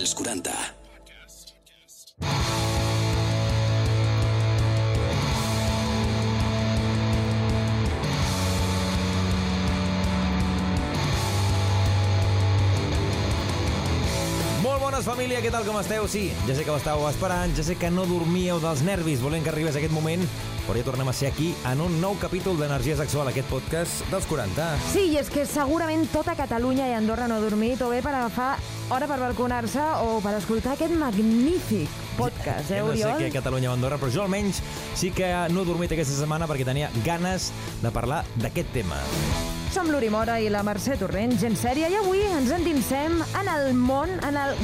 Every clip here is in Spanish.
als 40. Molt bones, família, què tal, com esteu? Sí, ja sé que ho estàveu esperant, ja sé que no dormíeu dels nervis volent que arribés aquest moment, però ja tornem a ser aquí en un nou capítol d'Energia Sexual, aquest podcast dels 40. Sí, i és que segurament tota Catalunya i Andorra no ha dormit o bé per agafar hora per balconar-se o per escoltar aquest magnífic podcast, eh, Jo no sé Oriol? què Catalunya o Andorra, però jo almenys sí que no he dormit aquesta setmana perquè tenia ganes de parlar d'aquest tema. Som l'Uri Mora i la Mercè Torrent, gent sèria, i avui ens endinsem en el món, en el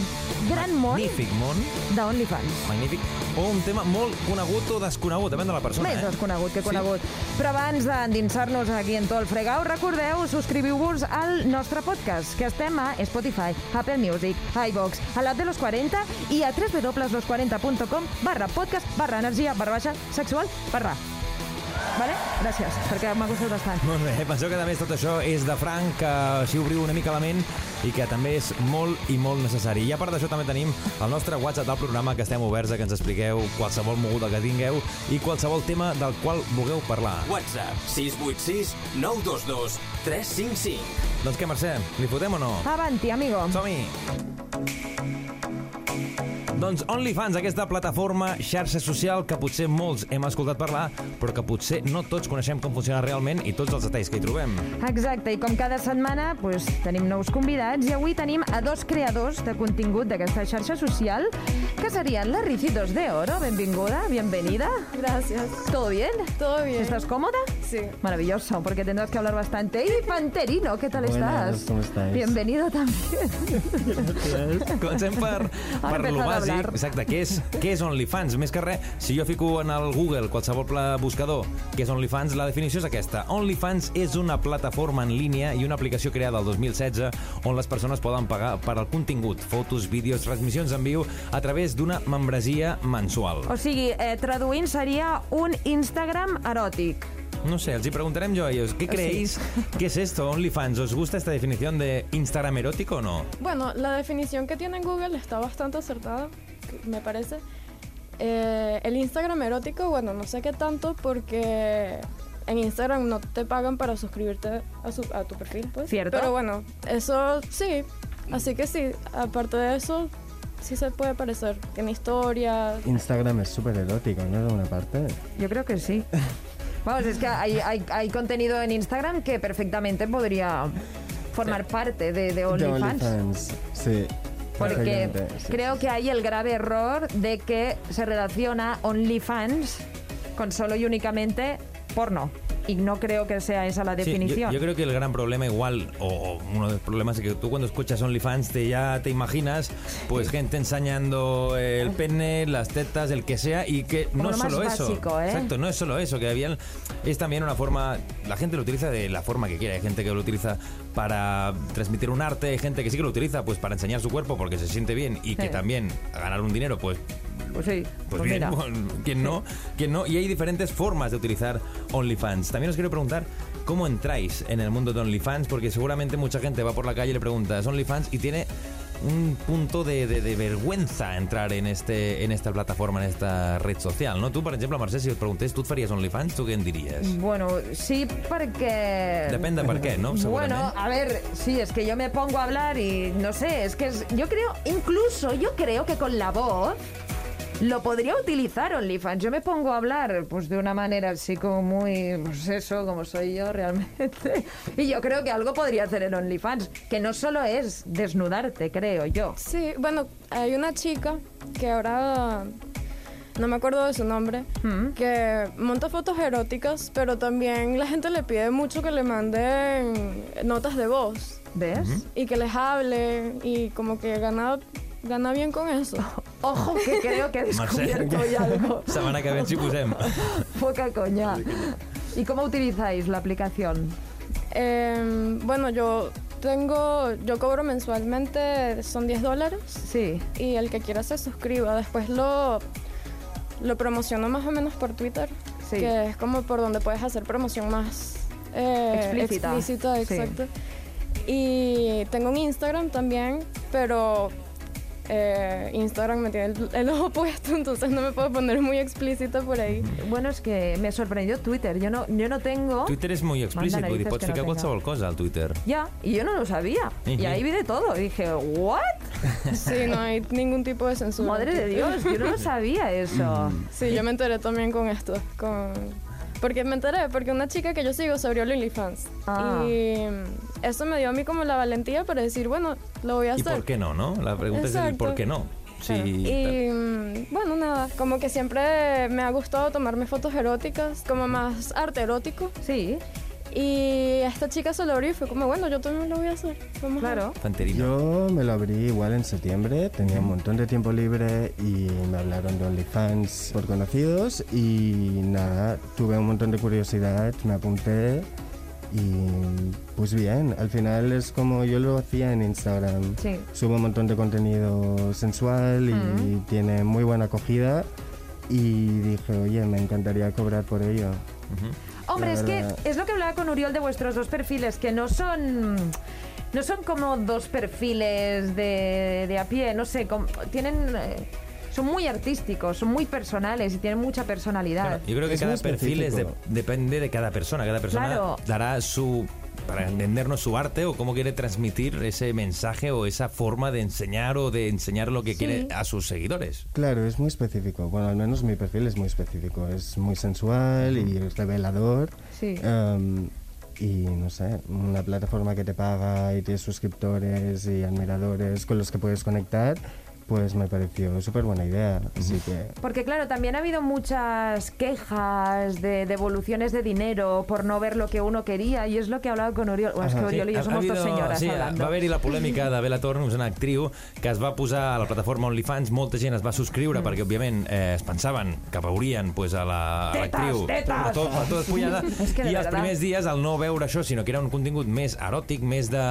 gran món Magnífic món, d'OnlyFans. magnífic, o un tema molt conegut o desconegut, depèn de la persona, Més eh? desconegut que Sí. conegut. Però abans d'endinsar-nos aquí en tot el fregau, recordeu, subscriviu-vos al nostre podcast, que estem a Spotify, Apple Music, iVox, a l'app de los 40 i a www.los40.com barra podcast barra energia barra baixa sexual barra. Vale? Gràcies, perquè m'ha costat bastant. Molt bé, penseu que a més tot això és de franc, que així obriu una mica la ment i que també és molt i molt necessari. I a part d'això també tenim el nostre WhatsApp del programa que estem oberts a que ens expliqueu qualsevol moguda que tingueu i qualsevol tema del qual vulgueu parlar. WhatsApp 686 922 355. Doncs què, Mercè, li fotem o no? Avanti, amigo. Som-hi! Doncs OnlyFans, aquesta plataforma xarxa social que potser molts hem escoltat parlar, però que potser no tots coneixem com funciona realment i tots els detalls que hi trobem. Exacte, i com cada setmana pues, tenim nous convidats i avui tenim a dos creadors de contingut d'aquesta xarxa social que serien la Ricitos de Oro. Benvinguda, bienvenida. Gracias. ¿Todo bien? ¿Todo bien? ¿Estás cómoda? Sí. Maravilloso, porque tendrás que hablar bastante. Y Panterino, ¿qué tal Buenas, estás? ¿cómo estáis? Bienvenido también. Comencem per, per lo empezado a bàsic. hablar. Exacte, què és, què és OnlyFans? Més que res, si jo fico en el Google, qualsevol pla buscador, què és OnlyFans, la definició és aquesta. OnlyFans és una plataforma en línia i una aplicació creada el 2016 on les persones poden pagar per al contingut, fotos, vídeos, transmissions en viu a través d'una membresia mensual. O sigui, eh, traduint seria un Instagram eròtic. No sé, els hi preguntarem jo a ellos, ¿qué creéis que es esto, OnlyFans? ¿Os gusta esta definición de Instagram erótico o no? Bueno, la definición que tiene en Google está bastante acertada, me parece. Eh, el Instagram erótico, bueno, no sé qué tanto porque en Instagram no te pagan para suscribirte a, su- a tu perfil, pues. Cierto. Pero bueno, eso sí. Así que sí, aparte de eso, sí se puede parecer. Tiene historia. Instagram es súper erótico, ¿no? De una parte. Yo creo que sí. Vamos, es que hay, hay, hay contenido en Instagram que perfectamente podría formar parte de, de OnlyFans. OnlyFans, sí. Porque sí. creo que hay el grave error de que se relaciona OnlyFans con solo y únicamente porno. Y no creo que sea esa la Sí, definición. yo, yo creo que el gran problema igual, o, o uno de los problemas es que tú cuando escuchas OnlyFans te, ya te imaginas pues gente enseñando el pene, las tetas, el que sea, y que Como no es solo eso. básico, ¿eh? Exacto, no es solo eso, que había, es también una forma, la gente lo utiliza de la forma que quiere, hay gente que lo utiliza para transmitir un arte, hay gente que sí que lo utiliza pues para enseñar su cuerpo porque se siente bien y que también ganar un dinero pues Pues sí, pues, pues bien, mira. ¿quién no? ¿Quién no? Y hay diferentes formas de utilizar OnlyFans. También os quiero preguntar cómo entráis en el mundo de OnlyFans, porque seguramente mucha gente va por la calle y le pregunta, ¿es OnlyFans? Y tiene un punto de, de- de vergüenza entrar en, este, en esta plataforma, en esta red social, ¿no? Tú, por ejemplo, Mercè, si et preguntés, tu et faries OnlyFans, tu què en diries? Bueno, sí, porque... Depende per què, no? Bueno, a ver, sí, es que yo me pongo a hablar y no sé, es que es- yo creo, incluso yo creo que con la voz lo podría utilizar OnlyFans. Yo me pongo a hablar pues de una manera así como muy, pues eso, como soy yo realmente. Y yo creo que algo podría hacer en OnlyFans, que no solo es desnudarte, creo yo. Sí, bueno, hay una chica que ahora no me acuerdo de su nombre, Mm. que monta fotos eróticas, pero también la gente le pide mucho que le manden notas de voz ¿Ves? y que les hable y como que gana, gana bien con eso. Ojo, que creo que he descubierto hoy algo. Setmana que ve ens hi posem. Poca coña. ¿Y cómo utilizáis la aplicación? Eh, bueno, yo tengo, yo cobro mensualmente, son 10 dólares. Sí. y el que quiera se suscriba. Después lo, lo promociono más o menos por Twitter, Sí. que es como por donde puedes hacer promoción más eh, Explícita. explícita, Sí. exacto. Y tengo un Instagram también, pero eh, Instagram me tiene el, el ojo puesto, entonces no me puedo poner muy explícita por ahí. Bueno, es que me sorprendió Twitter. Yo no, yo no tengo... Twitter és molt explícit, Manda vull dir, narices pots no ficar tenga. qualsevol cosa al Twitter. Ya, y yo no lo sabía. Y Ujú. ahí vi de todo. Y dije, ¿what? Sí, no hay ningún tipo de censura. Madre de Dios, yo no lo sabía eso. Sí, yo me enteré también con esto, con... Porque me enteré, porque una chica que yo sigo se abrió el OnlyFans. Ah. Y eso me dio a mí como la valentía para decir, bueno, lo voy a ¿Y hacer. por qué no, no? La pregunta es el Exacto. por qué no. Sí, Y mm, bueno, nada, como que siempre me ha gustado tomarme fotos eróticas, como más arte erótico. Sí, Y esta chica se lo abrió y fue como, bueno, yo también lo voy a hacer. Vamos a claro. Fanterino. Yo me lo abrí igual en septiembre, tenía un montón de tiempo libre y me hablaron de OnlyFans por conocidos y nada, tuve un montón de curiosidad, me apunté y pues bien, al final es como yo lo hacía en Instagram. Sí. Subo un montón de contenido sensual y tiene muy buena acogida y dije, oye, me encantaría cobrar por ello. Hombre, es que es lo que hablaba con Uriol de vuestros dos perfiles, que no son. No son como dos perfiles de, de a pie, no sé, como- tienen. eh, son muy artísticos, son muy personales y tienen mucha personalidad. Claro, yo creo que Es cada perfil es de- depende de cada persona. Cada persona Claro. dará su para entendernos su arte o cómo quiere transmitir ese mensaje o esa forma de enseñar o de enseñar lo que Sí. quiere a sus seguidores. Claro, es muy específico. Bueno, al menos mi perfil es muy específico. Es muy sensual y es revelador. Sí. Em, y no sé, una plataforma que te paga y tienes suscriptores y admiradores con los que puedes conectar, pues me pareció súper buena idea. Así que Porque claro, también ha habido muchas quejas de devoluciones de dinero por no ver lo que uno quería y es lo que he hablado con Uriol. Bueno, es que. Uriol y yo ha- ha somos dos señoras sí, hablando. va haver-hi la polèmica de Bella Thorne, una actriu que es va posar a la plataforma OnlyFans, molta gent es va subscriure perquè, òbviament, eh, es pensaven que veurien pues, a la- a Tetes, l'actriu tetes! tot, tot despullada, És que i els primers dies, al no veure això, sinó que era un contingut més eròtic, més de,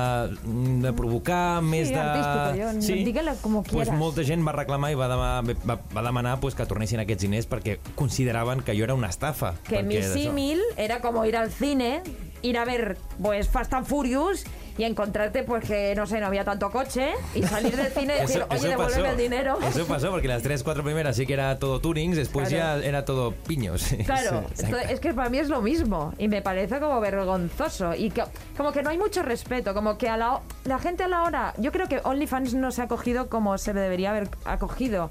de provocar, més de... artístico, jo- digue-la como pues, quieras. Molta gent va reclamar i va demanar, va, va demanar pues, que tornessin aquests diners perquè consideraven que allò era una estafa. Que mi símil era como ir al cine, ir a ver pues Fast and Furious y encontrarte pues que no sé, no había tanto coche y salir del cine y decir, Eso- oye, devuélveme el dinero. Eso pasó porque las tres, cuatro primeras sí que era todo tunings, después Claro. ya era todo piños. Claro, Sí, es que para mí es lo mismo y me parece como vergonzoso y que, como que no hay mucho respeto, como que a la, la gente a la hora, yo creo que OnlyFans no se ha acogido como se debería haber acogido.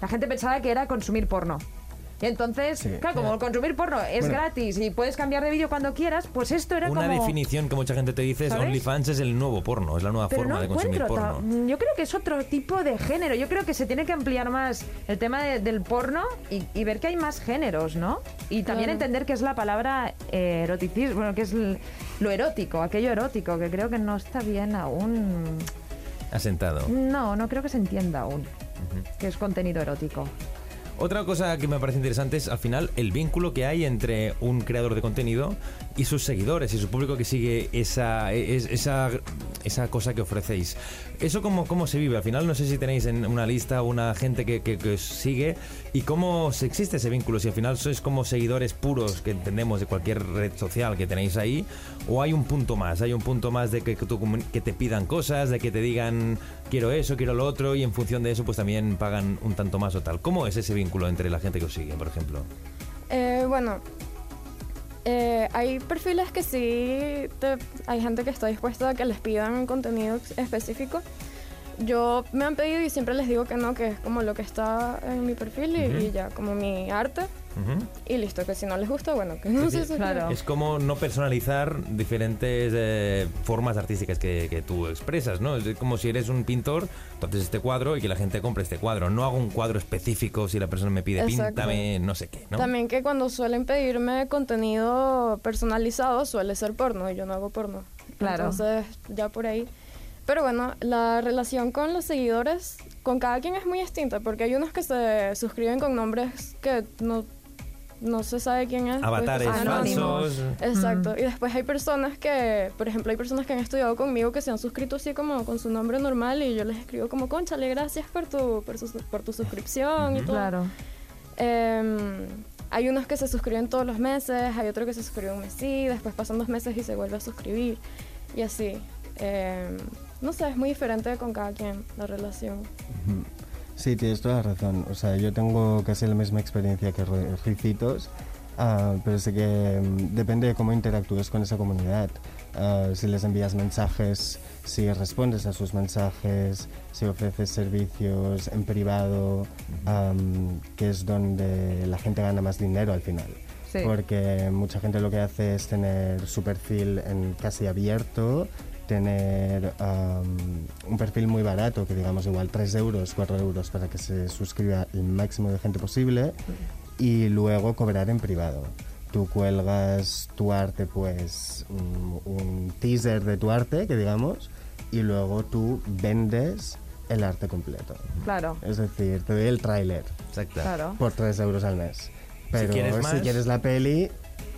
La gente pensaba que era consumir porno. Entonces, Sí. claro, como consumir porno es Bueno. gratis y puedes cambiar de vídeo cuando quieras, pues esto era Una como... definición que mucha gente te dice es. OnlyFans es el nuevo porno, es la nueva Pero forma no de consumir porno. Yo creo que es otro tipo de género. Yo creo que se tiene que ampliar más el tema de- del porno y, y ver que hay más géneros, ¿no? Y también Claro. entender que es la palabra eh, eroticismo, bueno, que es lo erótico, aquello erótico, que creo que no está bien aún. Asentado. No, no creo que se entienda aún. Que es contenido erótico. Otra cosa que me parece interesante es al final el vínculo que hay entre un creador de contenido y sus seguidores y su público que sigue esa, es- esa, esa cosa que ofrecéis. ¿Eso cómo, cómo se vive? Al final no sé si tenéis en una lista una gente que, que- os sigue y cómo existe ese vínculo. Si al final sois como seguidores puros que entendemos de cualquier red social que tenéis ahí o hay un punto más, hay un punto más de que, que te pidan cosas, de que te digan quiero eso, quiero lo otro y en función de eso pues también pagan un tanto más o tal. ¿Cómo es ese vínculo entre la gente que os sigue, por ejemplo? Eh, bueno, eh, hay perfiles que sí, te- hay gente que está dispuesta a que les pidan contenido ex- específico. Yo me han pedido y siempre les digo que no, que es como lo que está en mi perfil y, y ya, como mi arte. Ujú. Y listo, que si no les gusta, bueno, que no Sí, se sí. suscriban. Claro. Es como no personalizar diferentes eh, formas artísticas que, que tú expresas, ¿no? Es como si eres un pintor, entonces este cuadro y que la gente compre este cuadro. No hago un cuadro específico si la persona me pide Exacto. píntame no sé qué, ¿no? También que cuando suelen pedirme contenido personalizado suele ser porno y yo no hago porno. Claro. Entonces, ya por ahí. Pero bueno, la relación con los seguidores, con cada quien es muy distinta, porque hay unos que se suscriben con nombres que no, no se sabe quién es. pues, Avatares anónimos. falsos. Exacto. Y después hay personas que, por ejemplo, hay personas que han estudiado conmigo que se han suscrito así como con su nombre normal y yo les escribo como, conchale, gracias por tu, por, su- por tu suscripción y todo. Claro. Em, hay unos que se suscriben todos los meses, hay otro que se suscribe un mes sí, después pasan dos meses y se vuelve a suscribir y así. Em, no sé, es muy diferente con cada quien la relación. Sí, tienes toda la razón. O sea, yo tengo casi la misma experiencia que Ricitos, ah, pero sé que mm, depende de cómo interactúes con esa comunidad. Ah, si les envías mensajes, si respondes a sus mensajes, si ofreces servicios en privado, que es donde la gente gana más dinero al final. Sí. Porque mucha gente lo que hace es tener su perfil en casi abierto, tener am, un perfil muy barato, que digamos igual 3 euros, 4 euros para que se suscriba el máximo de gente posible y luego cobrar en privado. Tú cuelgas tu arte, pues un, un teaser de tu arte, que digamos, y luego tú vendes el arte completo. Claro, Es decir, te doy el tráiler Exacte. claro. por 3 euros al mes. Pero quieres si más- quieres la peli,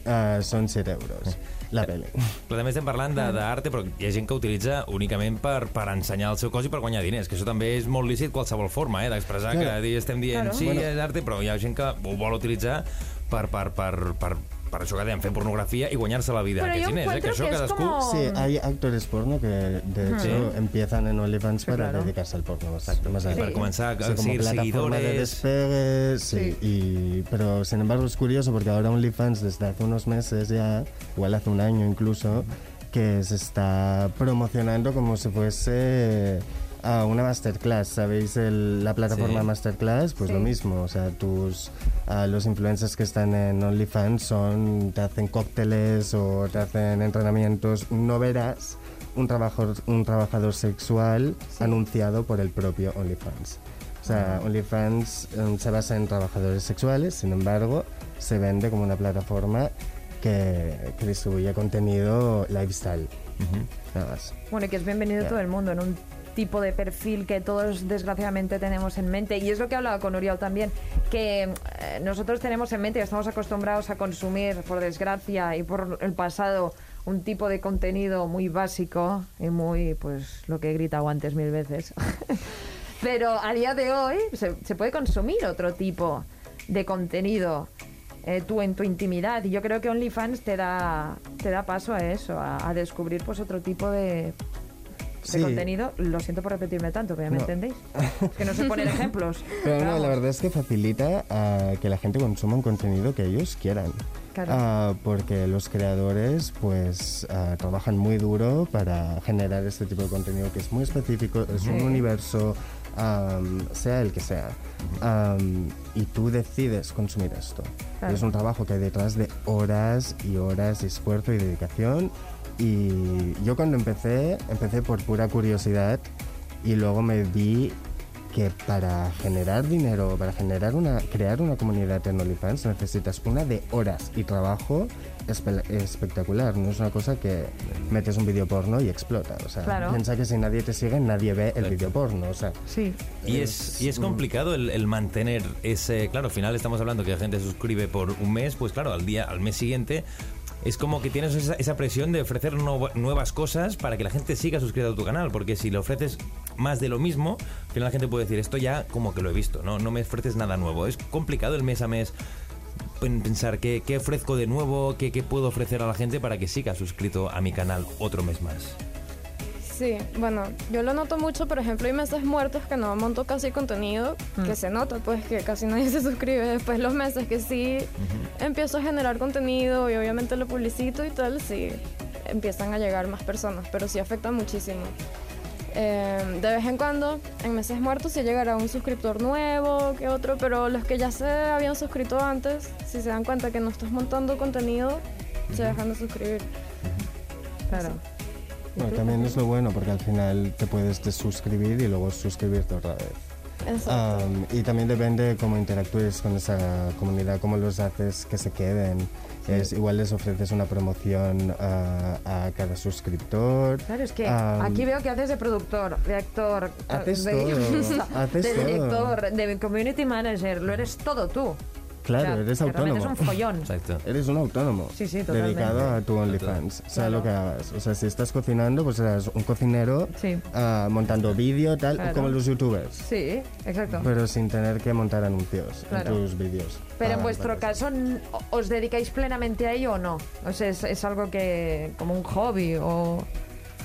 ah, son 7 euros. La peli. Però també estem parlant de- d'arte, però hi ha gent que utilitza únicament per, per ensenyar el seu cos i per guanyar diners, que això també és molt lícit qualsevol forma, eh, d'expressar Claro. que di- estem dient Claro. sí, Bueno. és arte, però hi ha gent que ho vol utilitzar per, per, per, per, per això que dèiem, fer pornografia i guanyar-se la vida Però aquests jo diners, eh, que encuentro això que és cadascú... como- Sí, hay actores porno que de hecho Sí. empiezan en OnlyFans para claro. dedicarse al porno. Más, más I per començar a como seguir plataforma de seguidores... despegue, sí, Y, pero sin embargo es curioso porque ahora OnlyFans desde hace unos meses ya, igual hace un año incluso, que se está promocionando como si fuese a una masterclass, ¿sabéis? El- la plataforma Sí. masterclass, pues Sí. lo mismo, o sea, tus a los influencers que están en OnlyFans son te hacen cócteles o te hacen entrenamientos, no verás un trabajador un trabajador sexual anunciado por el propio OnlyFans. O sea, OnlyFans eh, se basa en trabajadores sexuales, sin embargo, se vende como una plataforma que, que distribuye contenido lifestyle. Nada más. Bueno, y que es bienvenido Ya. todo el mundo en un tipo de perfil que todos desgraciadamente tenemos en mente. Y es lo que hablaba con Uriel también, que eh, nosotros tenemos en mente y estamos acostumbrados a consumir, por desgracia y por el pasado, un tipo de contenido muy básico y muy, pues, lo que he gritado antes mil veces. Pero a día de hoy se, se puede consumir otro tipo de contenido eh, tú en tu intimidad. Y yo creo que OnlyFans te da, te da paso a eso, a, a descubrir pues otro tipo de, de Sí. contenido. Lo siento por repetirme tanto, pero ya me No. entendéis. Es que no sé poner ejemplos. Pero no, Vamos. la verdad es que facilita a que la gente consuma un contenido que ellos quieran. Claro. Ah, porque los creadores pues ah, trabajan muy duro para generar este tipo de contenido que es muy específico, es un Sí. universo, am, sea el que sea. Am, y tú decides consumir esto. Claro. Es un trabajo que hay detrás de horas y horas de esfuerzo y dedicación. Y yo cuando empecé, empecé por pura curiosidad y luego me vi que para generar dinero, para generar una, crear una comunidad en OnlyFans necesitas una de horas y trabajo espe- espectacular. No es una cosa que metes un vídeo porno y explota. O sea, Claro. piensa que si nadie te sigue, nadie ve el vídeo porno. O sea, Sí. Y es, y es complicado el, el mantener ese... Claro, al final estamos hablando que la gente se suscribe por un mes, pues claro, al día, al mes siguiente... Es como que tienes esa, presión de ofrecer nuevas cosas para que la gente siga suscrita a tu canal, porque si le ofreces más de lo mismo, al final la gente puede decir, esto ya como que lo he visto, no, no me ofreces nada nuevo. Es complicado el mes a mes pen- pensar qué, qué ofrezco de nuevo, qué, qué puedo ofrecer a la gente para que siga suscrito a mi canal otro mes más. Sí, bueno, yo lo noto mucho, por ejemplo, hay meses muertos que no monto casi contenido, que se nota pues que casi nadie se suscribe. Después los meses que sí empiezo a generar contenido y obviamente lo publicito y tal, sí empiezan a llegar más personas, pero sí afecta muchísimo. Eh, de vez en cuando, en meses muertos, sí llegará un suscriptor nuevo que otro, pero los que ya se habían suscrito antes, si se dan cuenta que no estás montando contenido, se dejan de suscribir. Claro. Bueno, también es lo bueno porque al final te puedes desuscribir y luego suscribirte otra vez. Exacto. Am, y también depende cómo interactúes con esa comunidad, cómo los haces que se queden. Es, igual les ofreces una promoción a, a cada suscriptor. Claro, es que Am, aquí veo que haces de productor, de actor, Haces de todo, guionista, haces de todo. director, de community manager, lo eres todo tú. Claro, O sea, eres autónomo. Es un follón. Exacto. Eres un autónomo. Sí, sí, totalmente. Dedicado a tu OnlyFans. Sea Claro. lo que hagas. O sea, si estás cocinando, pues serás un cocinero Sí. ah, montando vídeo, tal, Claro. como los youtubers. Sí, exacto. Pero sin tener que montar anuncios Claro. en tus vídeos. Pero en Ah, vuestro caso, ¿os dedicáis plenamente a ello o no? O sea, es, es algo que, como un hobby o...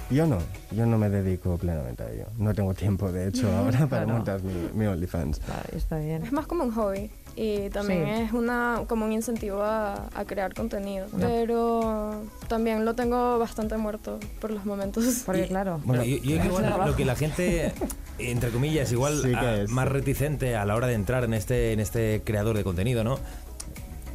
Yo no, yo no me dedico plenamente a ello. No tengo tiempo, de hecho, ahora para Claro. montar mi, mi OnlyFans. Claro, está bien. Es más como un hobby y también Sí. es una como un incentivo a, a crear contenido. Una- Pero también lo tengo bastante muerto por los momentos. Porque Y- claro, Bueno, yo, yo igual lo que la gente, entre comillas, igual Sí más reticente a la hora de entrar en este, en este creador de contenido, ¿no?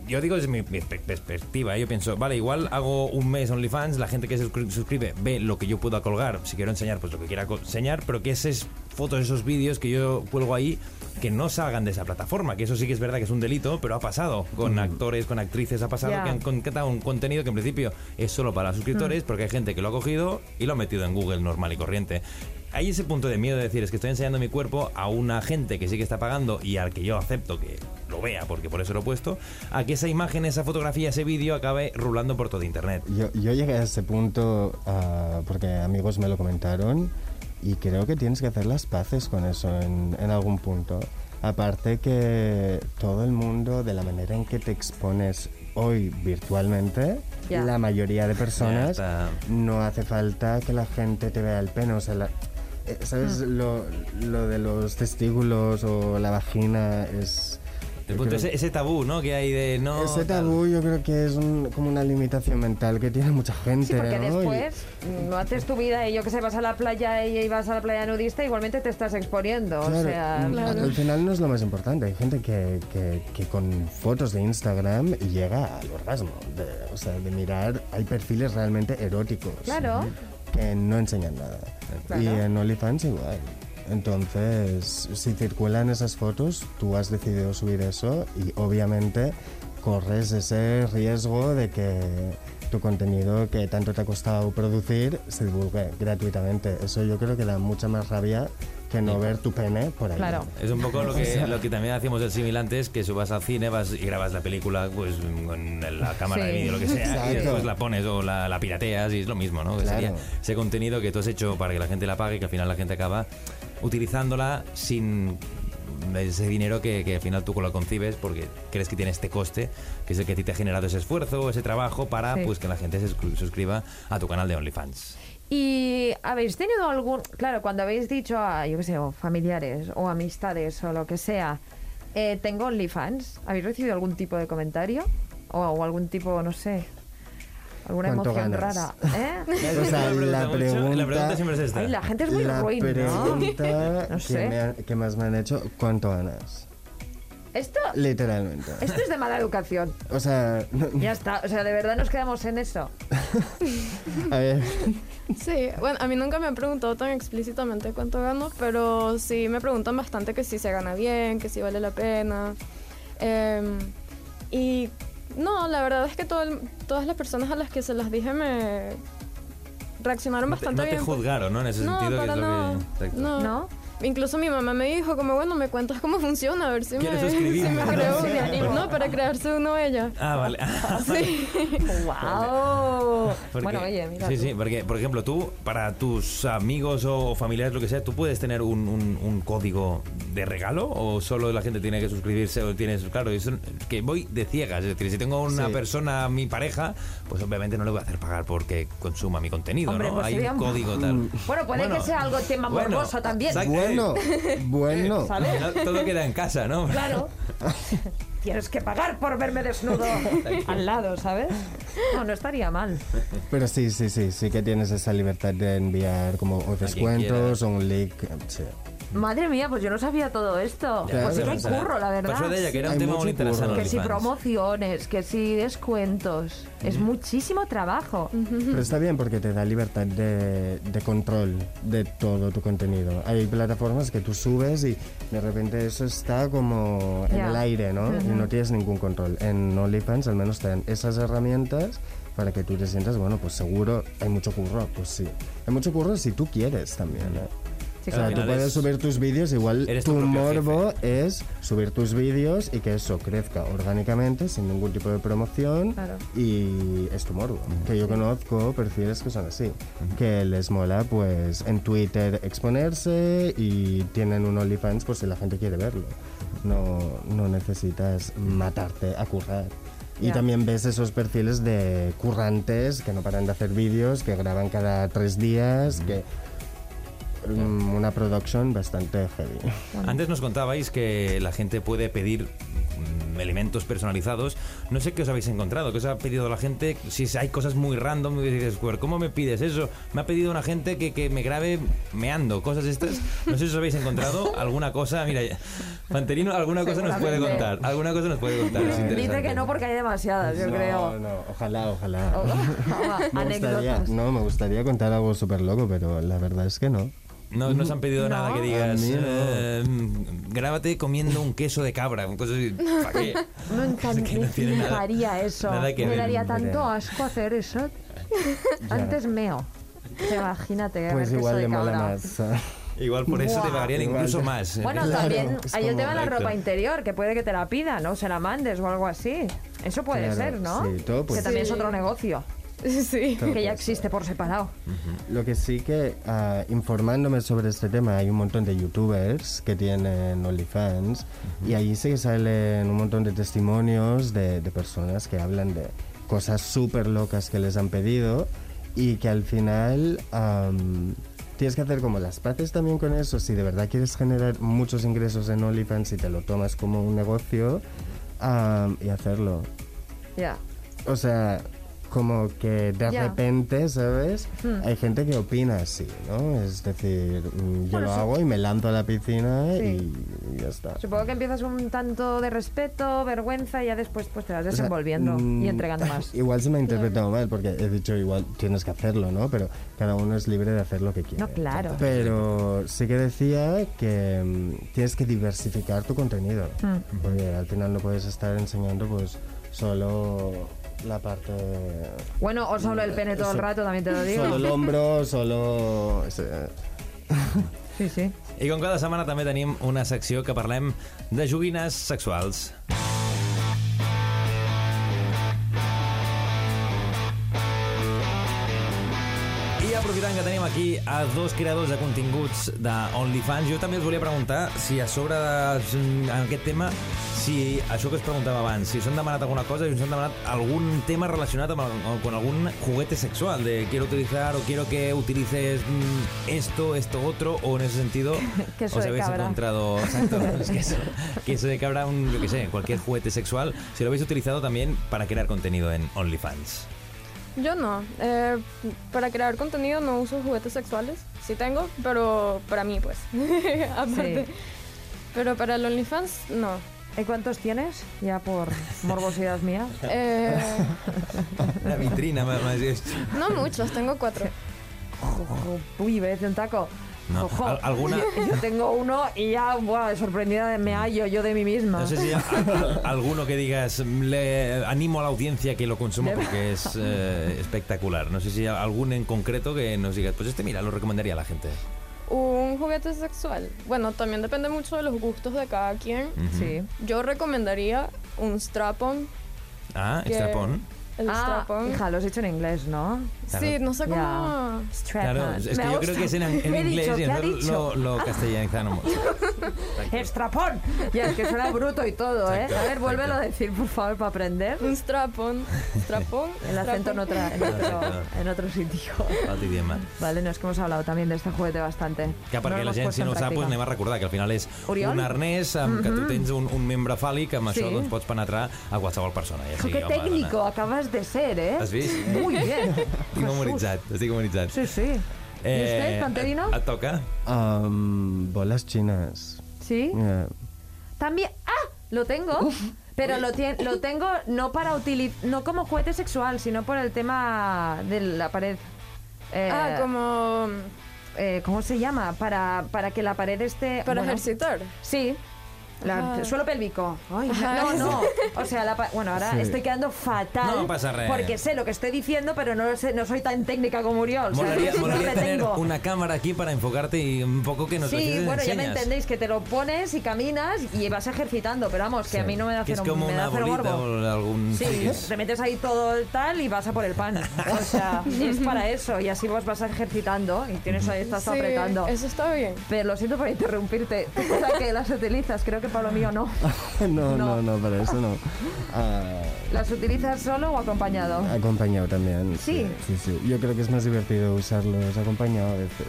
Yo digo desde mi, mi pe- perspectiva, ¿eh? yo pienso, vale, igual hago un mes OnlyFans, la gente que se suscri- suscribe ve lo que yo puedo colgar, si quiero enseñar, pues lo que quiera enseñar, pero que esas fotos, esos vídeos que yo cuelgo ahí, que no salgan de esa plataforma, que eso sí que es verdad que es un delito, pero ha pasado. Con actores, con actrices, ha pasado que han concretado un contenido que en principio es solo para suscriptores, porque hay gente que lo ha cogido y lo ha metido en Google normal y corriente. Hay ese punto de miedo de decir, es que estoy enseñando mi cuerpo a una gente que sí que está pagando y al que yo acepto que lo vea, porque por eso lo he puesto, a que esa imagen, esa fotografía, ese vídeo acabe rulando por todo Internet. Yo, yo llegué a ese punto ah, porque amigos me lo comentaron y creo que tienes que hacer las paces con eso en, en algún punto. Aparte que todo el mundo, de la manera en que te expones hoy virtualmente, la mayoría de personas, no hace falta que la gente te vea el pene. O sea, la- ¿sabes? Lo, lo de los testículos o la vagina es... Punto, ese, ese tabú, ¿no? Que hay de no... ese tabú yo creo que es un- como una limitación mental que tiene mucha gente. Sí, porque ¿no? Y- después no haces tu vida y yo que sé, vas a la playa y y vas a la playa nudista, igualmente te estás exponiendo. O Claro, sea, mm, Claro. al final no es lo más importante. Hay gente que, que, que con fotos de Instagram llega al orgasmo. de- o sea, de mirar, hay perfiles realmente eróticos. Claro. Que no enseñan nada. Claro. Y en OnlyFans igual. Entonces, si circulan esas fotos, tú has decidido subir eso y obviamente corres ese riesgo de que tu contenido que tanto te ha costado producir se divulgue gratuitamente. Eso yo creo que da mucha más rabia que no ver tu pene por ahí. Claro. Es un poco lo que, lo que también hacíamos del símil antes, que subas al cine vas y grabas la película pues con la cámara de vídeo, lo que sea, y Exacto. después la pones o la, la pirateas y es lo mismo, ¿no? Que Claro. sería ese contenido que tú has hecho para que la gente la pague y que al final la gente acaba utilizándola sin ese dinero que, que al final tú lo concibes porque crees que tiene este coste, que es el que a ti te ha generado ese esfuerzo, ese trabajo para Sí. pues que la gente se suscri- suscriba a tu canal de OnlyFans. ¿Y habéis tenido algún, claro, cuando habéis dicho a, yo qué sé, o familiares o amistades o lo que sea, eh, tengo OnlyFans, ¿habéis recibido algún tipo de comentario? O, o algún tipo, no sé, alguna ¿Cuánto emoción ganas? rara? ¿eh? O sea, la pregunta... la pregunta siempre es esta. Ay, la gente es muy la ruin, ¿no? pregunta No que, sé. me ha- que más me han hecho, ¿cuánto ganas? Esto, Literalmente. esto es de mala educación. O sea, no- Ya está, o sea, de verdad nos quedamos en eso. a ver, Sí, bueno, a mí nunca me han preguntado tan explícitamente cuánto gano, pero sí me preguntan bastante que si se gana bien, que si vale la pena. Em, y no, la verdad es que todo el- todas las personas a las que se las dije me reaccionaron No te, bastante no te bien. pues. juzgaron, ¿no? En ese No, sentido que para es lo que... No. ¿No? Incluso mi mamá me dijo como, bueno, me cuentas cómo funciona, a ver si me, ¿Quieres si me No, creo. No, para crearse uno ella. Ah, vale. Sí. ¡Wow! Porque- bueno, oye, mira. Sí, tú. sí, porque, por ejemplo, tú, para tus amigos o familiares, lo que sea, ¿tú puedes tener un, un- un código de regalo o solo la gente tiene que suscribirse o tienes, claro, eso- que voy de ciegas, es decir, si tengo una Sí. persona, mi pareja, pues obviamente no le voy a hacer pagar porque consuma mi contenido, Hombre, ¿no? pues Hay un código tal. Bueno, puede que sea algo tema bueno, morboso también. exacto. Bueno, bueno. ¿Sabes? Todo queda en casa, ¿no? Claro. Tienes que pagar por verme desnudo al lado, ¿sabes? No, no estaría mal. Pero sí, sí, sí, sí que tienes esa libertad de enviar como o descuentos o un link. sí. Madre mía, pues yo no sabía todo esto. Ya, pues sí que curro, la verdad. Por eso de ella, que era un Hay tema muy interesante. Que si promociones, que si descuentos. Es muchísimo trabajo. Pero está bien porque te da libertad de, de control de todo tu contenido. Hay plataformas que tú subes y de repente eso está como en Ya. el aire, ¿no? Y no tienes ningún control. En OnlyFans al menos te dan esas herramientas para que tú te sientas, bueno, pues seguro hay mucho curro. Pues sí. Hay mucho curro si tú quieres también, ¿eh? Sí, O sea, tú puedes es- subir tus vídeos, igual eres tu morbo es subir tus vídeos y que eso crezca orgánicamente, sin ningún tipo de promoción. Claro. Y es tu morbo. Que yo conozco perfiles que son así. Que les mola, pues, en Twitter exponerse y tienen un OnlyFans por si la gente quiere verlo. No, no necesitas matarte a currar. Y Ya. también ves esos perfiles de currantes que no paran de hacer vídeos, que graban cada tres días, que mm, una production bastante heavy. Antes nos contabais que la gente puede pedir mm, elementos personalizados. No sé qué os habéis encontrado, qué os ha pedido la gente. Si hay cosas muy random, dices, "Joder, ¿cómo me pides eso? Me ha pedido una gente que, que me grabe meando, cosas estas. No sé si os habéis encontrado alguna cosa. Mira, Panterino, alguna cosa nos puede contar. Alguna cosa nos puede contar. es Dice que no porque hay demasiadas, yo no, creo. no, ojalá, ojalá. Oh, Me gustaría, Anécdotas. no, me gustaría contar algo súper loco, pero la verdad es que no. No nos han pedido No. nada que digas. eh, grábate comiendo un queso de cabra. Cosas así. ¿Para qué? No encan- que no tiene nada- eso. nada que me daría tanto asco hacer eso. Antes meo. Imagínate. Pues ver, igual queso le de mola cabra. más. ¿sabes? Igual por eso te pagarían incluso más. ¿eh? Bueno, Claro, también es hay el como- tema de la ropa interior, que puede que te la pidan, ¿no? Se la mandes o algo así. Eso puede Claro, ser, ¿no? sí, todo puede que también ser. es otro negocio, sí. Todo que ya existe por separado. Lo que sí que, ah, informándome sobre este tema, hay un montón de youtubers que tienen OnlyFans y allí sí que salen un montón de testimonios de, de personas que hablan de cosas súper locas que les han pedido y que al final tienes que hacer como las paces también con eso. Si de verdad quieres generar muchos ingresos en OnlyFans y te lo tomas como un negocio am, y hacerlo. Ya. O sea, como que de repente, ¿sabes? Hmm. Hay gente que opina así, ¿no? Es decir, mm, yo Bueno, lo sí. hago y me lanzo a la piscina Sí. y, ya está. Supongo que empiezas un tanto de respeto, vergüenza y ya después pues te vas O sea, desenvolviendo mm, y entregando más. Igual se me ha interpretado mal porque he dicho igual tienes que hacerlo, ¿no? Pero cada uno es libre de hacer lo que quiere. No, claro. Pero sí que decía que mm, tienes que diversificar tu contenido. Mm. Porque al final no puedes estar enseñando pues solo la parte... Bueno, o solo el pene todo el rato, también te lo digo. Solo el hombro, solo... Sí, sí. I com cada setmana també tenim una secció que parlem de joguines sexuals. I aprofitant que tenim aquí a dos creadors de continguts de OnlyFans, jo també us volia preguntar si a sobre de, en aquest tema, si això que us preguntava abans, si us han demanat alguna cosa i us han demanat algun tema relacionat amb, el- con algun juguete sexual, de quiero utilizar o quiero que utilices mm, esto, esto, otro, o en ese sentido os habéis cabra. encontrado exacto, es queso, queso de cabra, un, yo qué sé, cualquier juguete sexual, si lo habéis utilizado también para crear contenido en OnlyFans. Yo no. Eh, para crear contenido no uso juguetes sexuales. Sí tengo, pero para mí, pues. Aparte. Sí. Pero para el OnlyFans, no. ¿Y cuántos tienes? Ya por morbosidad mía. Eh, La vitrina, más, más no muchos, tengo cuatro. Uy, me un taco. No, Ojo. al- alguna- Yo tengo uno y ya, buah, sorprendida de me hallo yo de mí misma. No sé si hay alguno que digas, le animo a la audiencia que lo consuma porque es eh, espectacular. No sé si hay algún en concreto que nos digas, pues este mira, lo recomendaría a la gente. Un juguete sexual. Bueno, también depende mucho de los gustos de cada quien. Sí. Yo recomendaría un strap-on. Ah, strap-on. El Ah, strap-on. hija, lo has hecho en inglés, ¿no? Sí, no sé cómo. Ya. Strap-on. Claro, es que Me yo creo gusta. que es en, en He inglés dicho, y ¿qué ha entonces dicho? lo, lo castellanizamos. ¡Estrapón! Ya, es que suena bruto y todo, ¿eh? Exacto, A ver, vuélvelo a decir, por favor, para aprender. Un strap-on. Strap-on. El acento en, otra, en, otro, en otro sitio. Altre idioma. Vale, no, es que hemos hablado también de este juguete bastante. Que perquè No la gent, si no ho sap, doncs práctica. anem a recordar que al final és Oriol? un arnès amb que tu tens un, un membre fàl·lic, amb això Sí. doncs, pots penetrar a qualsevol persona. Ja sigui ¡Qué home, técnico dona. Acabas de ser, eh! Has vist? Muy bien. Estic memoritzat, estic memoritzat. Sí, sí. ¿Y usted, Panterino? Et, et toca? Am, bolas chinas. ¿Sí? Yeah. También. ¡Ah! Lo tengo. Pero lo, lo tengo no para utilizar, no como juguete sexual, sino por el tema de la pared. Eh, Ah, como. eh, ¿Cómo se llama? Para, para que la pared esté. Para bueno, ejercitar. Sí. La, suelo pélvico. Ay, no, no. O sea, la bueno, ahora Sí. estoy quedando fatal. No pasa res. Porque sé lo que estoy diciendo, pero no, lo sé, no soy tan técnica como Uriol. Molaría, molaría tener tengo. una cámara aquí para enfocarte y un poco que nos Sí, bueno, ya me entendéis, que te lo pones y caminas y vas ejercitando, pero vamos, que a mí no me da Que es cero, como me una da cero bolita o algún... Sí, te metes ahí todo el tal y vas a por el pan. O sea, es para eso y así vos vas ejercitando y tienes ahí, estás Sí, apretando. Eso está bien. Pero lo siento por interrumpirte. ¿Tú para qué las utilizas? Creo que para lo mío no. no, No. no, no, para eso no. Ah, ¿Las utilizas solo o acompañado? acompañado también. Sí. sí, sí. Yo creo que es más divertido usarlos acompañado a veces.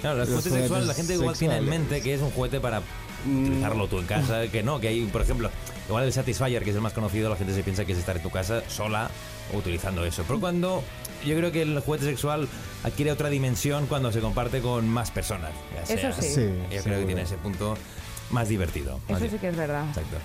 Claro, los Los juguetes sexuales, la gente igual tiene en sexuales. mente que es un juguete para utilizarlo tú en casa, que no, que hay, por ejemplo, igual el Satisfyer, que es el más conocido, la gente se piensa que es estar en tu casa sola utilizando eso. Pero cuando yo creo que el juguete sexual adquiere otra dimensión cuando se comparte con más personas. ya Eso sea- sí. Sí, Yo creo que tiene ese punto más divertido. más Eso sí que es verdad. Exacto.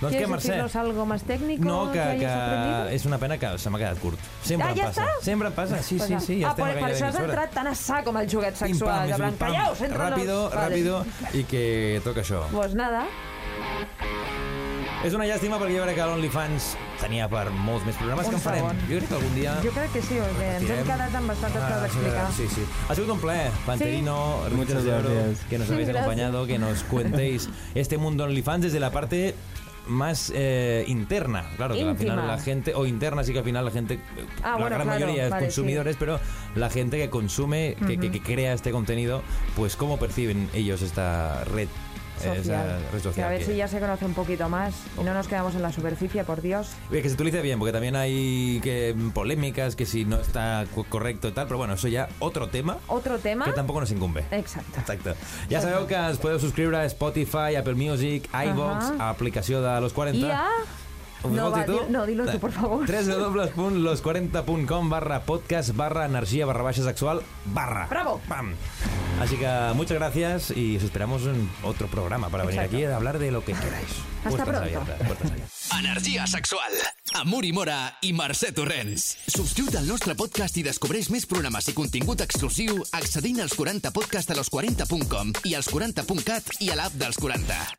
Doncs ¿Quieres què, Mercè? decirnos algo más técnico No, que, que que és una pena que se m'ha quedat curt. Sempre Ah, em ja passa. està? Sempre em passa, sí, sí, sí. Ja ah, per, per això has entrat tan a sac com el juguet Pim, sexual. pam, plan, pam. callaos, entra Ràpido, ràpido, i que toca això. Pues nada, És una llàstima perquè jo crec que l'OnlyFans tenia per molts més programes Un que en farem. segon. Jo crec que algun dia... jo crec que sí, perquè ens hem quedat amb bastantes coses a explicar. Ah, Sí, sí. Ha sigut un plaer, Panterino, Sí. Muchas gracias. que nos habéis Gracias. acompañado, que nos cuentéis este mundo OnlyFans desde la parte más eh, interna, claro, que al final la gente, o interna sí que al final la gente, eh, Ah, la bueno, gran claro, mayoría es vale, consumidores, pero la gente que consume, que, que- que crea este contenido, pues cómo perciben ellos esta red, eh, esa Social. red Que social. a ver que- si ya se conoce un poquito más y no nos quedamos en la superficie, por Dios. Que se utilice bien, porque también hay que polémicas, que si no está co- correcto y tal, pero bueno, eso ya otro tema Otro tema. que tampoco nos incumbe. Exacto. Exacte. Ja sabeu que es podeu subscriure a Spotify, Apple Music, iVox, aplicació de Los 40. I a... No, va, tu? no, dilo tú, por favor. www.los40.com barra podcast barra energia barra baixa sexual barra. Bravo. Pam. Así que muchas gracias y os esperamos en otro programa para venir Exacto. aquí a hablar de lo que queráis. Hasta Puertas pronto. abiertas, puertas abiertas. Energia sexual. Amb Uri Mora i Mercè Torrents. Subscriu't al nostre podcast i descobreix més programes i contingut exclusiu accedint als 40 podcast a los40.com i als 40.cat i a l'app dels 40.